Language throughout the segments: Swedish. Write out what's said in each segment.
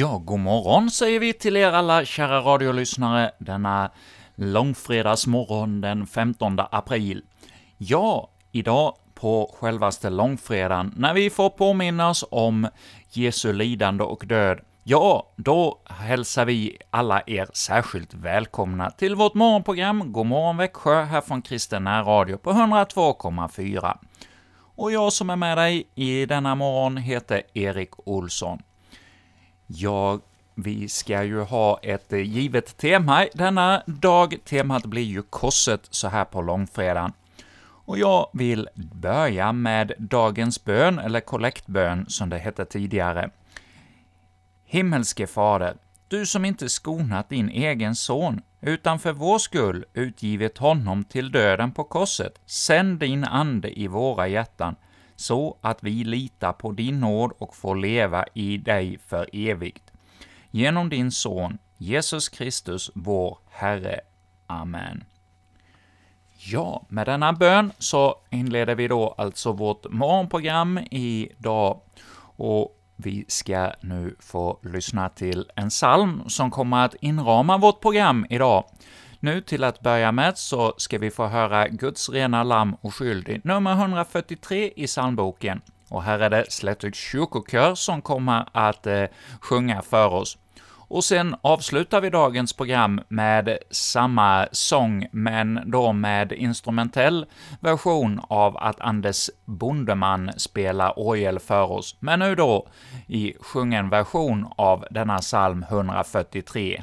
Ja, god morgon säger vi till er alla kära radiolyssnare denna långfredagsmorgon den 15 april. Ja, idag på självaste långfredagen, när vi får påminnas om Jesu lidande och död, ja, då hälsar vi alla er särskilt välkomna till vårt morgonprogram God morgon Växjö, här från Kristen Radio på 102,4. Och jag som är med dig i denna morgon heter Erik Olsson. Ja, vi ska ju ha ett eh, givet tema denna dag. Temat blir ju korset så här på långfredagen. Och jag vill börja med dagens bön, eller kollektbön som det hette tidigare. Himmelske Fader, du som inte skonat din egen son, utan för vår skull utgivit honom till döden på korset, sänd din Ande i våra hjärtan, så att vi litar på din nåd och får leva i dig för evigt. Genom din Son, Jesus Kristus, vår Herre. Amen. Ja, med denna bön så inleder vi då alltså vårt morgonprogram idag, och vi ska nu få lyssna till en psalm som kommer att inrama vårt program idag. Nu till att börja med så ska vi få höra Guds rena lamm oskyldig, nummer 143 i psalmboken. Och här är det Slättviks kyrkokör som kommer att eh, sjunga för oss. Och sen avslutar vi dagens program med samma sång, men då med instrumentell version av att Anders Bondeman spelar orgel för oss, men nu då i sjungen version av denna psalm 143.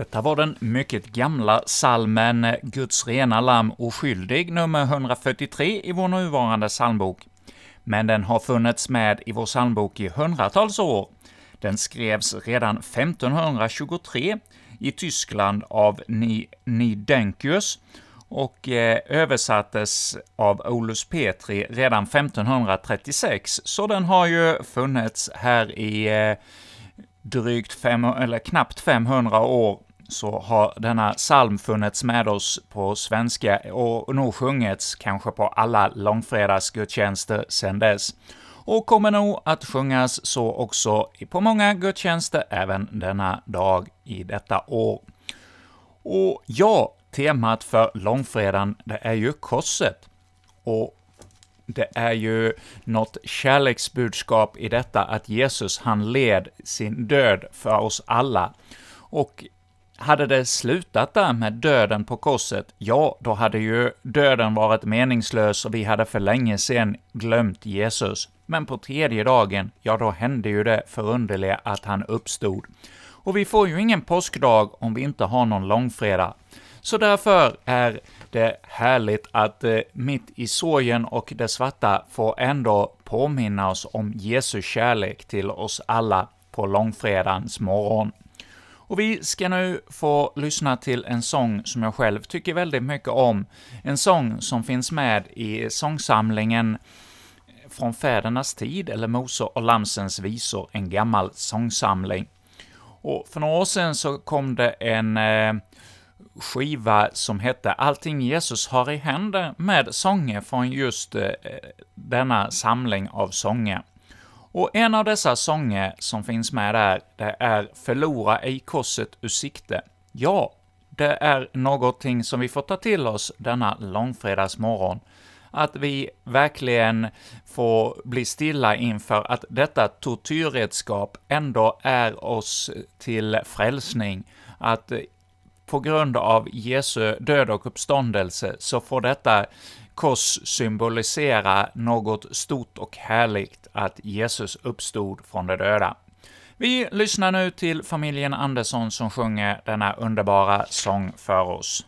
Detta var den mycket gamla salmen ”Guds rena lamm oskyldig”, nummer 143 i vår nuvarande psalmbok. Men den har funnits med i vår psalmbok i hundratals år. Den skrevs redan 1523 i Tyskland av Nidenkius och eh, översattes av Olus Petri redan 1536, så den har ju funnits här i eh, drygt fem, eller knappt 500 år så har denna psalm funnits med oss på svenska och nog sjungits kanske på alla långfredagsgudstjänster sedan dess, och kommer nog att sjungas så också på många gudstjänster även denna dag i detta år. Och ja, temat för långfredagen, det är ju korset. Och det är ju något kärleksbudskap i detta att Jesus, han led sin död för oss alla. Och hade det slutat där med döden på korset, ja, då hade ju döden varit meningslös och vi hade för länge sedan glömt Jesus. Men på tredje dagen, ja, då hände ju det förunderliga att han uppstod. Och vi får ju ingen påskdag om vi inte har någon långfredag. Så därför är det härligt att eh, mitt i sorgen och det svarta få ändå påminna oss om Jesu kärlek till oss alla på långfredagens morgon. Och vi ska nu få lyssna till en sång som jag själv tycker väldigt mycket om. En sång som finns med i sångsamlingen från fädernas tid, eller Mose och Lamsens visor, en gammal sångsamling. Och för några år sedan så kom det en eh, skiva som hette ”Allting Jesus har i händer” med sånger från just eh, denna samling av sånger. Och en av dessa sånger som finns med där, det är ”Förlora ej korset ur sikte”. Ja, det är någonting som vi får ta till oss denna långfredagsmorgon, att vi verkligen får bli stilla inför att detta tortyrredskap ändå är oss till frälsning, att på grund av Jesu död och uppståndelse så får detta kors symbolisera något stort och härligt, att Jesus uppstod från de döda. Vi lyssnar nu till familjen Andersson som sjunger denna underbara sång för oss.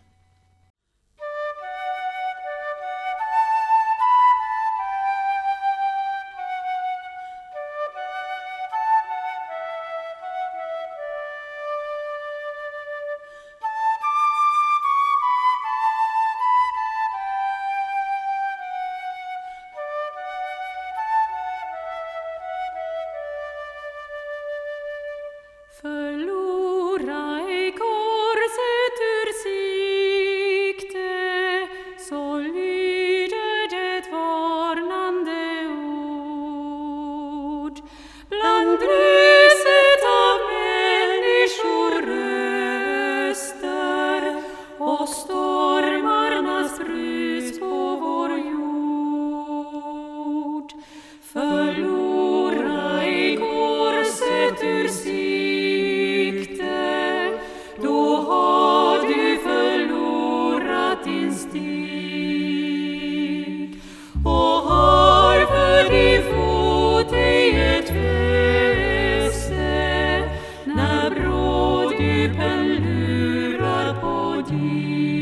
Ты пелюра подій.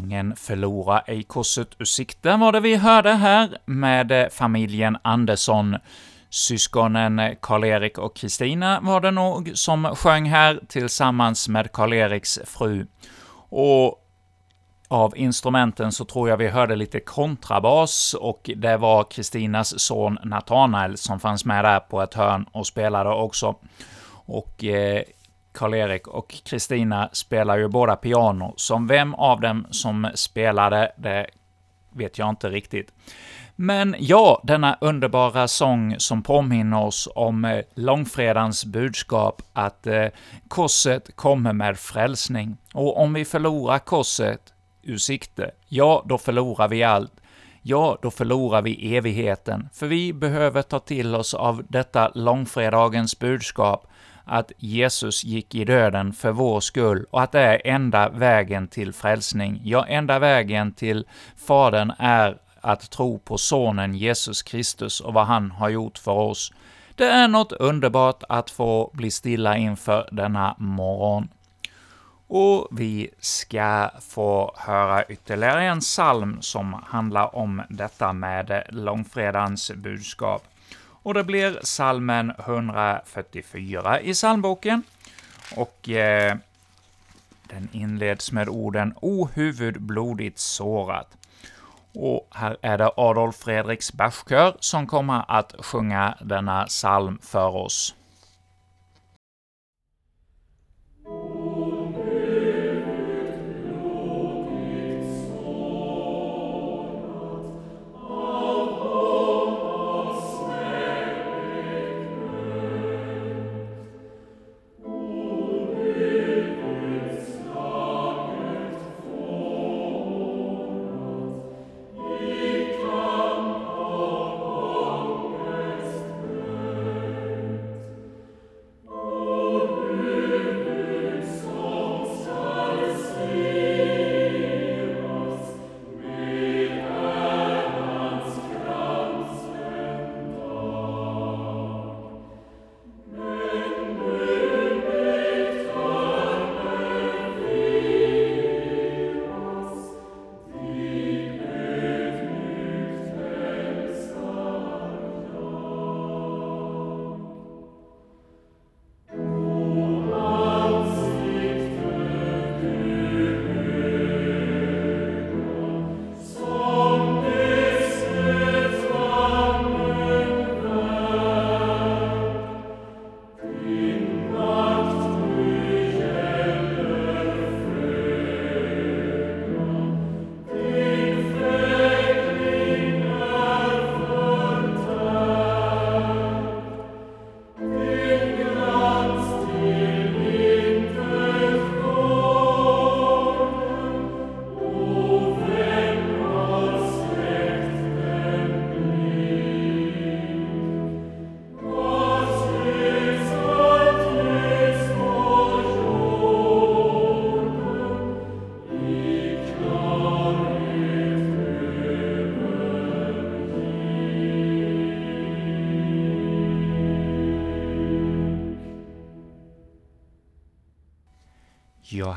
Sången ”Förlora ej korset ur sikte” var det vi hörde här med eh, familjen Andersson. Syskonen eh, Karl-Erik och Kristina var det nog som sjöng här tillsammans med Karl-Eriks fru. Och av instrumenten så tror jag vi hörde lite kontrabas, och det var Kristinas son Nathanael som fanns med där på ett hörn och spelade också. Och eh, Karl-Erik och Kristina spelar ju båda piano, som vem av dem som spelade, det vet jag inte riktigt. Men ja, denna underbara sång som påminner oss om eh, långfredagens budskap att eh, korset kommer med frälsning. Och om vi förlorar korset ur sikte, ja, då förlorar vi allt. Ja, då förlorar vi evigheten, för vi behöver ta till oss av detta långfredagens budskap, att Jesus gick i döden för vår skull och att det är enda vägen till frälsning. Ja, enda vägen till Fadern är att tro på Sonen Jesus Kristus och vad han har gjort för oss. Det är något underbart att få bli stilla inför denna morgon. och vi ska få höra ytterligare en psalm som handlar om detta med långfredagens budskap. Och det blir psalmen 144 i psalmboken, och eh, den inleds med orden ”O huvud blodigt sårat”. Och här är det Adolf Fredriks Bachkör som kommer att sjunga denna psalm för oss.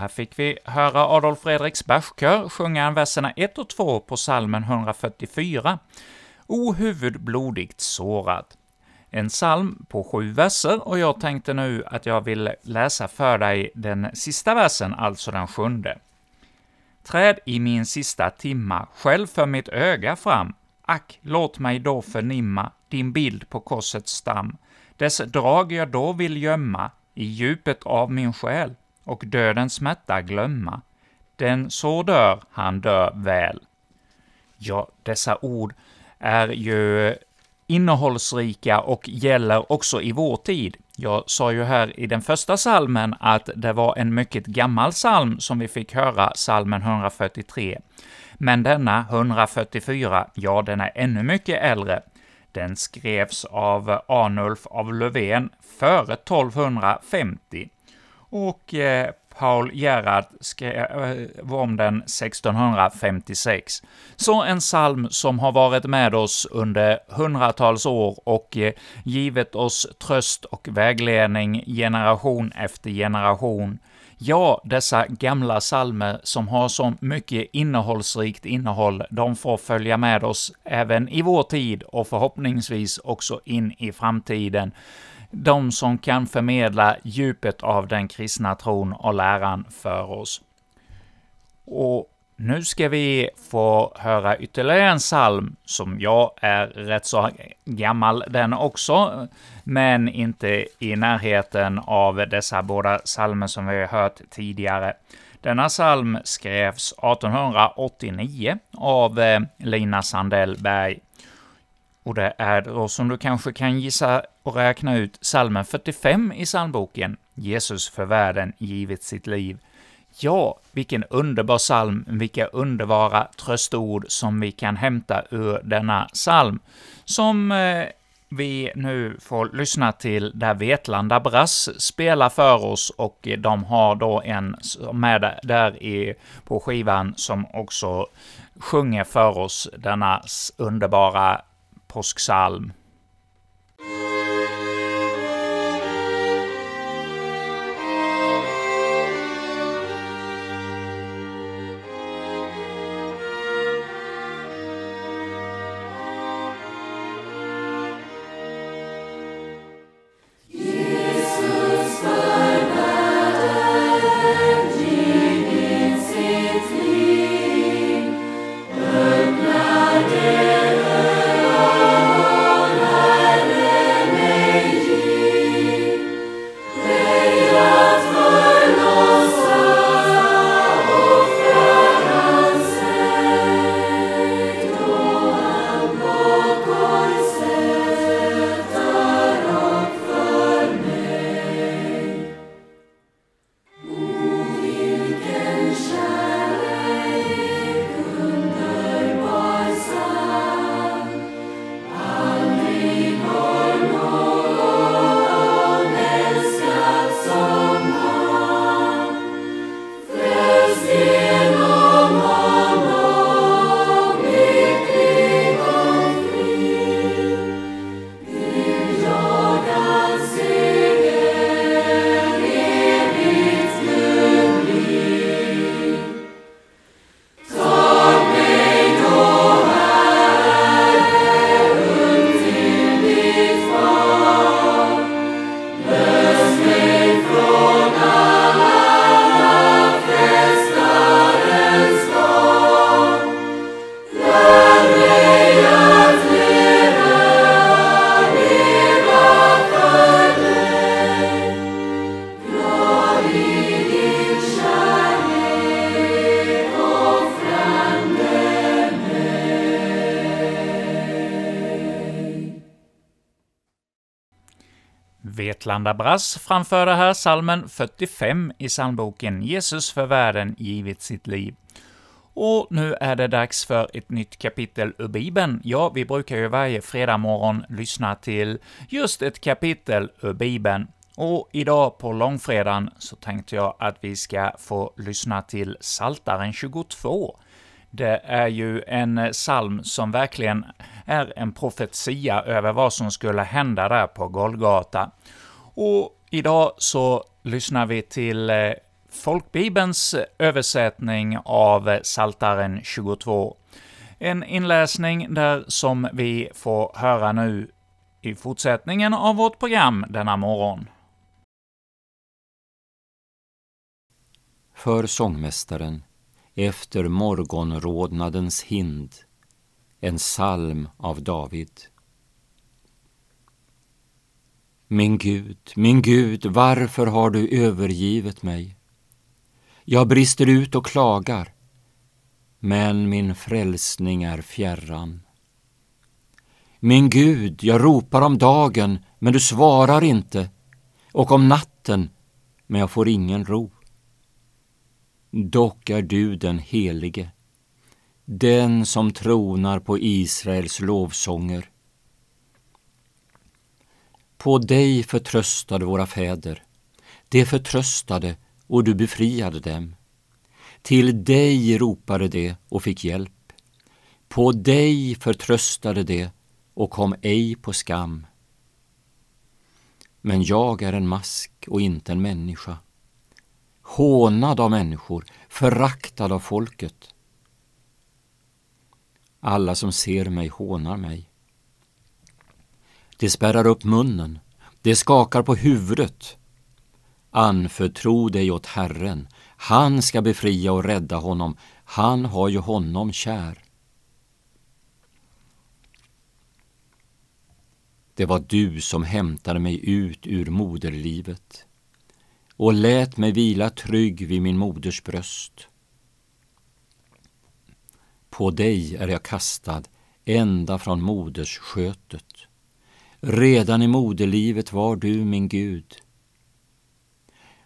Här fick vi höra Adolf Fredriks Bachkör sjunga verserna 1 och 2 på salmen 144, O huvud blodigt sårat. En psalm på sju verser, och jag tänkte nu att jag vill läsa för dig den sista versen, alltså den sjunde. Träd i min sista timma, själv för mitt öga fram, ack, låt mig då förnimma din bild på korsets stam, dess drag jag då vill gömma i djupet av min själ och dödens smärta glömma. Den så dör, han dör väl. Ja, dessa ord är ju innehållsrika och gäller också i vår tid. Jag sa ju här i den första salmen att det var en mycket gammal psalm som vi fick höra, salmen 143. Men denna 144, ja, den är ännu mycket äldre. Den skrevs av Arnulf av Löfven före 1250 och eh, Paul Gerhard skrev eh, om den 1656. Så en psalm som har varit med oss under hundratals år och eh, givit oss tröst och vägledning generation efter generation. Ja, dessa gamla psalmer som har så mycket innehållsrikt innehåll, de får följa med oss även i vår tid och förhoppningsvis också in i framtiden de som kan förmedla djupet av den kristna tron och läran för oss. Och nu ska vi få höra ytterligare en psalm, som jag är rätt så gammal den också, men inte i närheten av dessa båda psalmer som vi har hört tidigare. Denna psalm skrevs 1889 av eh, Lina Sandell Berg. Och det är då, som du kanske kan gissa och räkna ut, salmen 45 i psalmboken, Jesus för världen givit sitt liv. Ja, vilken underbar psalm, vilka underbara tröstord som vi kan hämta ur denna psalm, som eh, vi nu får lyssna till där Vetlanda Brass spelar för oss, och de har då en med där i, på skivan som också sjunger för oss denna underbara påsksalm. Vetlanda Brass framförde här salmen 45 i psalmboken ”Jesus för världen givit sitt liv”. Och nu är det dags för ett nytt kapitel ur Bibeln. Ja, vi brukar ju varje fredag morgon lyssna till just ett kapitel ur Bibeln. Och idag på långfredagen så tänkte jag att vi ska få lyssna till Saltaren 22. Det är ju en psalm som verkligen är en profetia över vad som skulle hända där på Golgata. Och idag så lyssnar vi till eh, folkbibelns översättning av eh, Saltaren 22. En inläsning där som vi får höra nu i fortsättningen av vårt program denna morgon. För sångmästaren, efter morgonrodnadens hind, en psalm av David. Min Gud, min Gud, varför har du övergivit mig? Jag brister ut och klagar, men min frälsning är fjärran. Min Gud, jag ropar om dagen, men du svarar inte, och om natten, men jag får ingen ro. Dock är du den helige, den som tronar på Israels lovsånger. På dig förtröstade våra fäder, de förtröstade och du befriade dem. Till dig ropade de och fick hjälp. På dig förtröstade de och kom ej på skam. Men jag är en mask och inte en människa, hånad av människor, föraktad av folket. Alla som ser mig hånar mig. De spärrar upp munnen, de skakar på huvudet Anförtro dig åt Herren, han ska befria och rädda honom, han har ju honom kär. Det var du som hämtade mig ut ur moderlivet och lät mig vila trygg vid min moders bröst. På dig är jag kastad ända från modersskötet. Redan i moderlivet var du min Gud.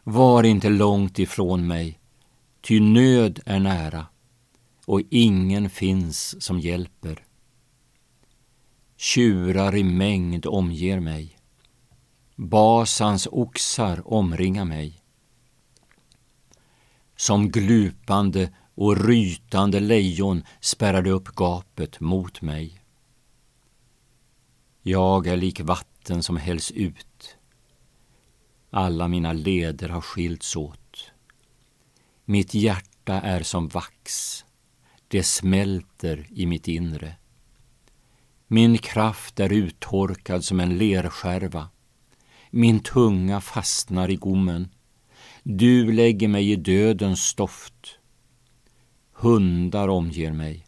Var inte långt ifrån mig, ty nöd är nära och ingen finns som hjälper. Tjurar i mängd omger mig. Basans oxar omringar mig. Som glupande och rytande lejon spärrade upp gapet mot mig. Jag är lik vatten som hälls ut alla mina leder har skilts åt. Mitt hjärta är som vax, det smälter i mitt inre. Min kraft är uttorkad som en lerskärva. Min tunga fastnar i gommen. Du lägger mig i dödens stoft. Hundar omger mig.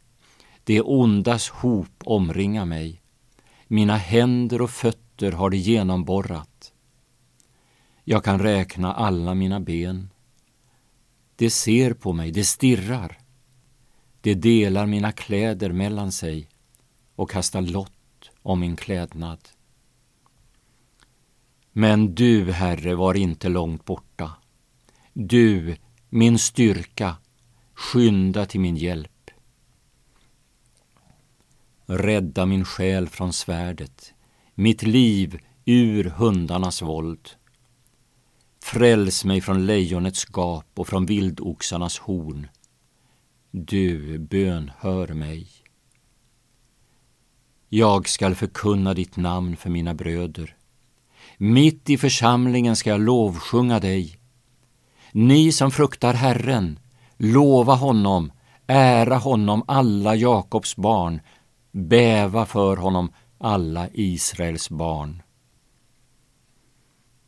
Det ondas hop omringar mig. Mina händer och fötter har det genomborrat. Jag kan räkna alla mina ben. Det ser på mig, det stirrar. Det delar mina kläder mellan sig och kastar lott om min klädnad. Men du, Herre, var inte långt borta. Du, min styrka, skynda till min hjälp. Rädda min själ från svärdet, mitt liv ur hundarnas våld. Fräls mig från lejonets gap och från vildoxarnas horn. Du bönhör mig. Jag skall förkunna ditt namn för mina bröder. Mitt i församlingen ska jag lovsjunga dig. Ni som fruktar Herren, lova honom, ära honom alla Jakobs barn, bäva för honom alla Israels barn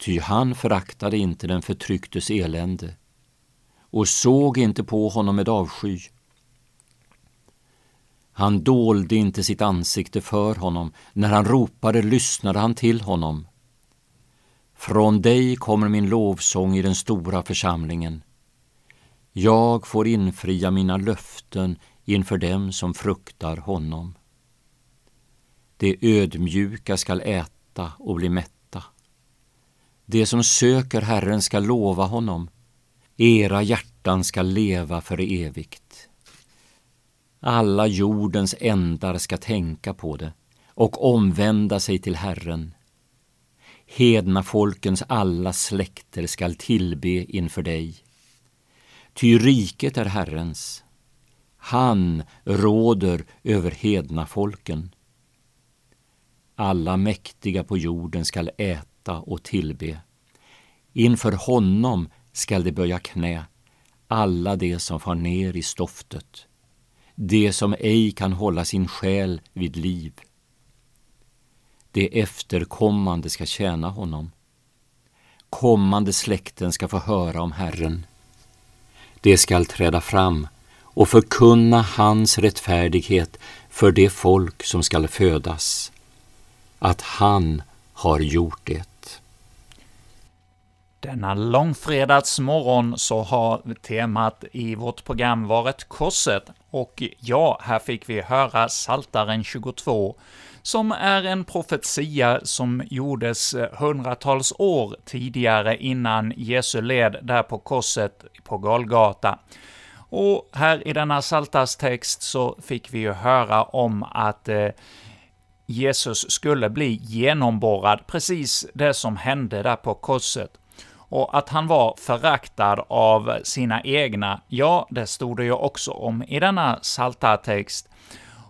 ty han föraktade inte den förtrycktes elände och såg inte på honom med avsky. Han dolde inte sitt ansikte för honom, när han ropade lyssnade han till honom. Från dig kommer min lovsång i den stora församlingen. Jag får infria mina löften inför dem som fruktar honom. De ödmjuka skall äta och bli mätta Det som söker Herren skall lova honom. Era hjärtan skall leva för evigt. Alla jordens ändar ska tänka på det och omvända sig till Herren. Hedna folkens alla släkter skall tillbe inför dig. Ty riket är Herrens. Han råder över hedna folken. Alla mäktiga på jorden skall äta och tillbe. Inför honom skall de böja knä, alla de som far ner i stoftet, de som ej kan hålla sin själ vid liv. De efterkommande ska tjäna honom. Kommande släkten ska få höra om Herren. De skall träda fram och förkunna hans rättfärdighet för det folk som skall födas, att han har gjort det. Denna långfredagsmorgon så har temat i vårt program varit korset, och ja, här fick vi höra Saltaren 22, som är en profetia som gjordes hundratals år tidigare innan Jesu led där på korset på Golgata. Och här i denna Saltarstext så fick vi ju höra om att eh, Jesus skulle bli genomborrad, precis det som hände där på korset. Och att han var föraktad av sina egna, ja, det stod det ju också om i denna Saltartext.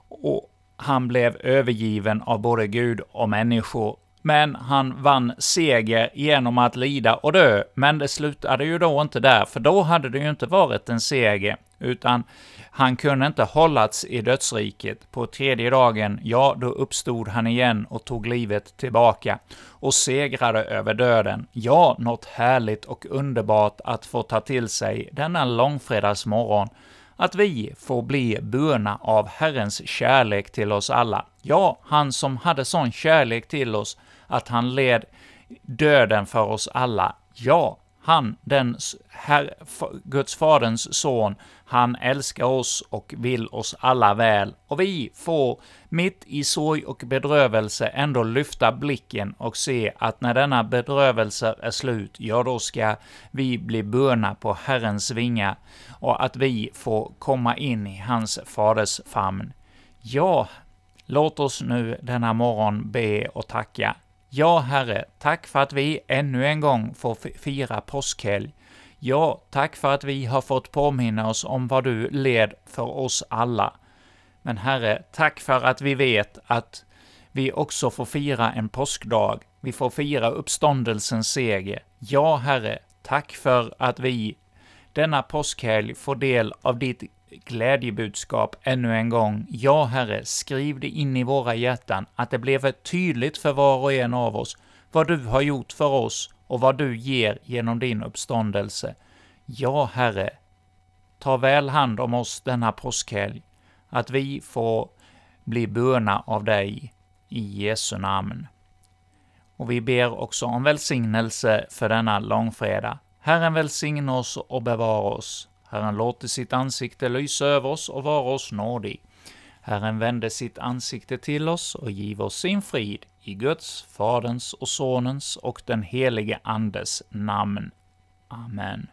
Och han blev övergiven av både Gud och människor, men han vann seger genom att lida och dö. Men det slutade ju då inte där, för då hade det ju inte varit en seger, utan han kunde inte hållas i dödsriket. På tredje dagen, ja, då uppstod han igen och tog livet tillbaka och segrade över döden. Ja, något härligt och underbart att få ta till sig denna långfredagsmorgon, att vi får bli burna av Herrens kärlek till oss alla. Ja, han som hade sån kärlek till oss att han led döden för oss alla. Ja, han, den Herr, Guds Faderns son, han älskar oss och vill oss alla väl, och vi får mitt i sorg och bedrövelse ändå lyfta blicken och se att när denna bedrövelse är slut, ja, då ska vi bli burna på Herrens vingar, och att vi får komma in i hans faders famn. Ja, låt oss nu denna morgon be och tacka. Ja, Herre, tack för att vi ännu en gång får fira påskhelg. Ja, tack för att vi har fått påminna oss om vad du led för oss alla. Men Herre, tack för att vi vet att vi också får fira en påskdag. Vi får fira uppståndelsens seger. Ja, Herre, tack för att vi denna påskhelg får del av ditt glädjebudskap ännu en gång. Ja, Herre, skriv det in i våra hjärtan, att det blev tydligt för var och en av oss vad du har gjort för oss och vad du ger genom din uppståndelse. Ja, Herre, ta väl hand om oss denna påskhelg, att vi får bli burna av dig i Jesu namn. Och vi ber också om välsignelse för denna långfredag. Herren välsigne oss och bevara oss. Herren låter sitt ansikte lysa över oss och vara oss nådig. Herren vände sitt ansikte till oss och giv oss sin frid i Guds, Faderns och Sonens och den helige Andes namn. Amen.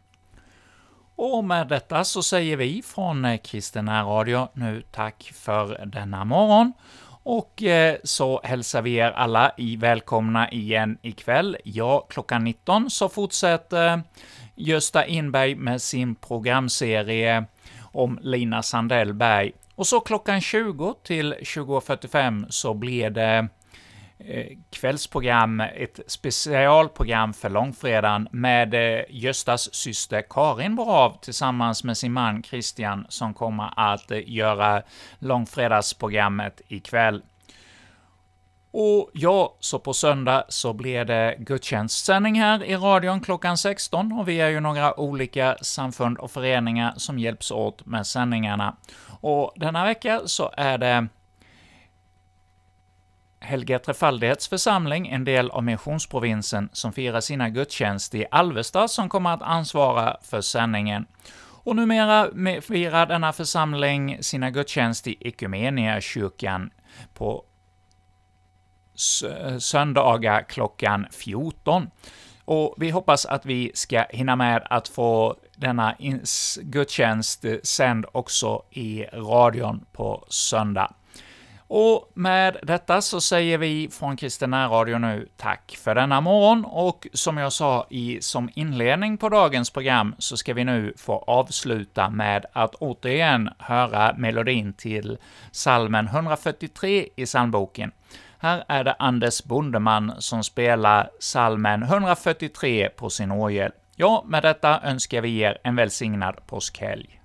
Och med detta så säger vi från eh, Kristen Radio nu tack för denna morgon, och eh, så hälsar vi er alla i välkomna igen ikväll. Ja, klockan 19 så fortsätter Gösta Inberg med sin programserie om Lina Sandellberg. Och så klockan 20 till 20.45 så blir det eh, kvällsprogram, ett specialprogram för långfredagen med eh, Göstas syster Karin Borav tillsammans med sin man Christian som kommer att eh, göra långfredagsprogrammet ikväll. Och ja, så på söndag så blir det gudstjänstsändning här i radion klockan 16, och vi är ju några olika samfund och föreningar som hjälps åt med sändningarna. Och denna vecka så är det Helge Trefaldighets församling, en del av missionsprovinsen, som firar sina gudstjänster i Alvesta, som kommer att ansvara för sändningen. Och numera firar denna församling sina gudstjänster i Ekumeniakyrkan på Eh, söndagar klockan 14. och vi hoppas att vi ska hinna med att få denna gudstjänst sänd också i radion på söndag. Och med detta så säger vi från Kristen Radio nu tack för denna morgon, och som jag sa i som inledning på dagens program, så ska vi nu få avsluta med att återigen höra melodin till salmen 143 i psalmboken. Här är det Anders Bondeman som spelar salmen 143 på sin orgel. Ja, med detta önskar vi er en välsignad påskhelg.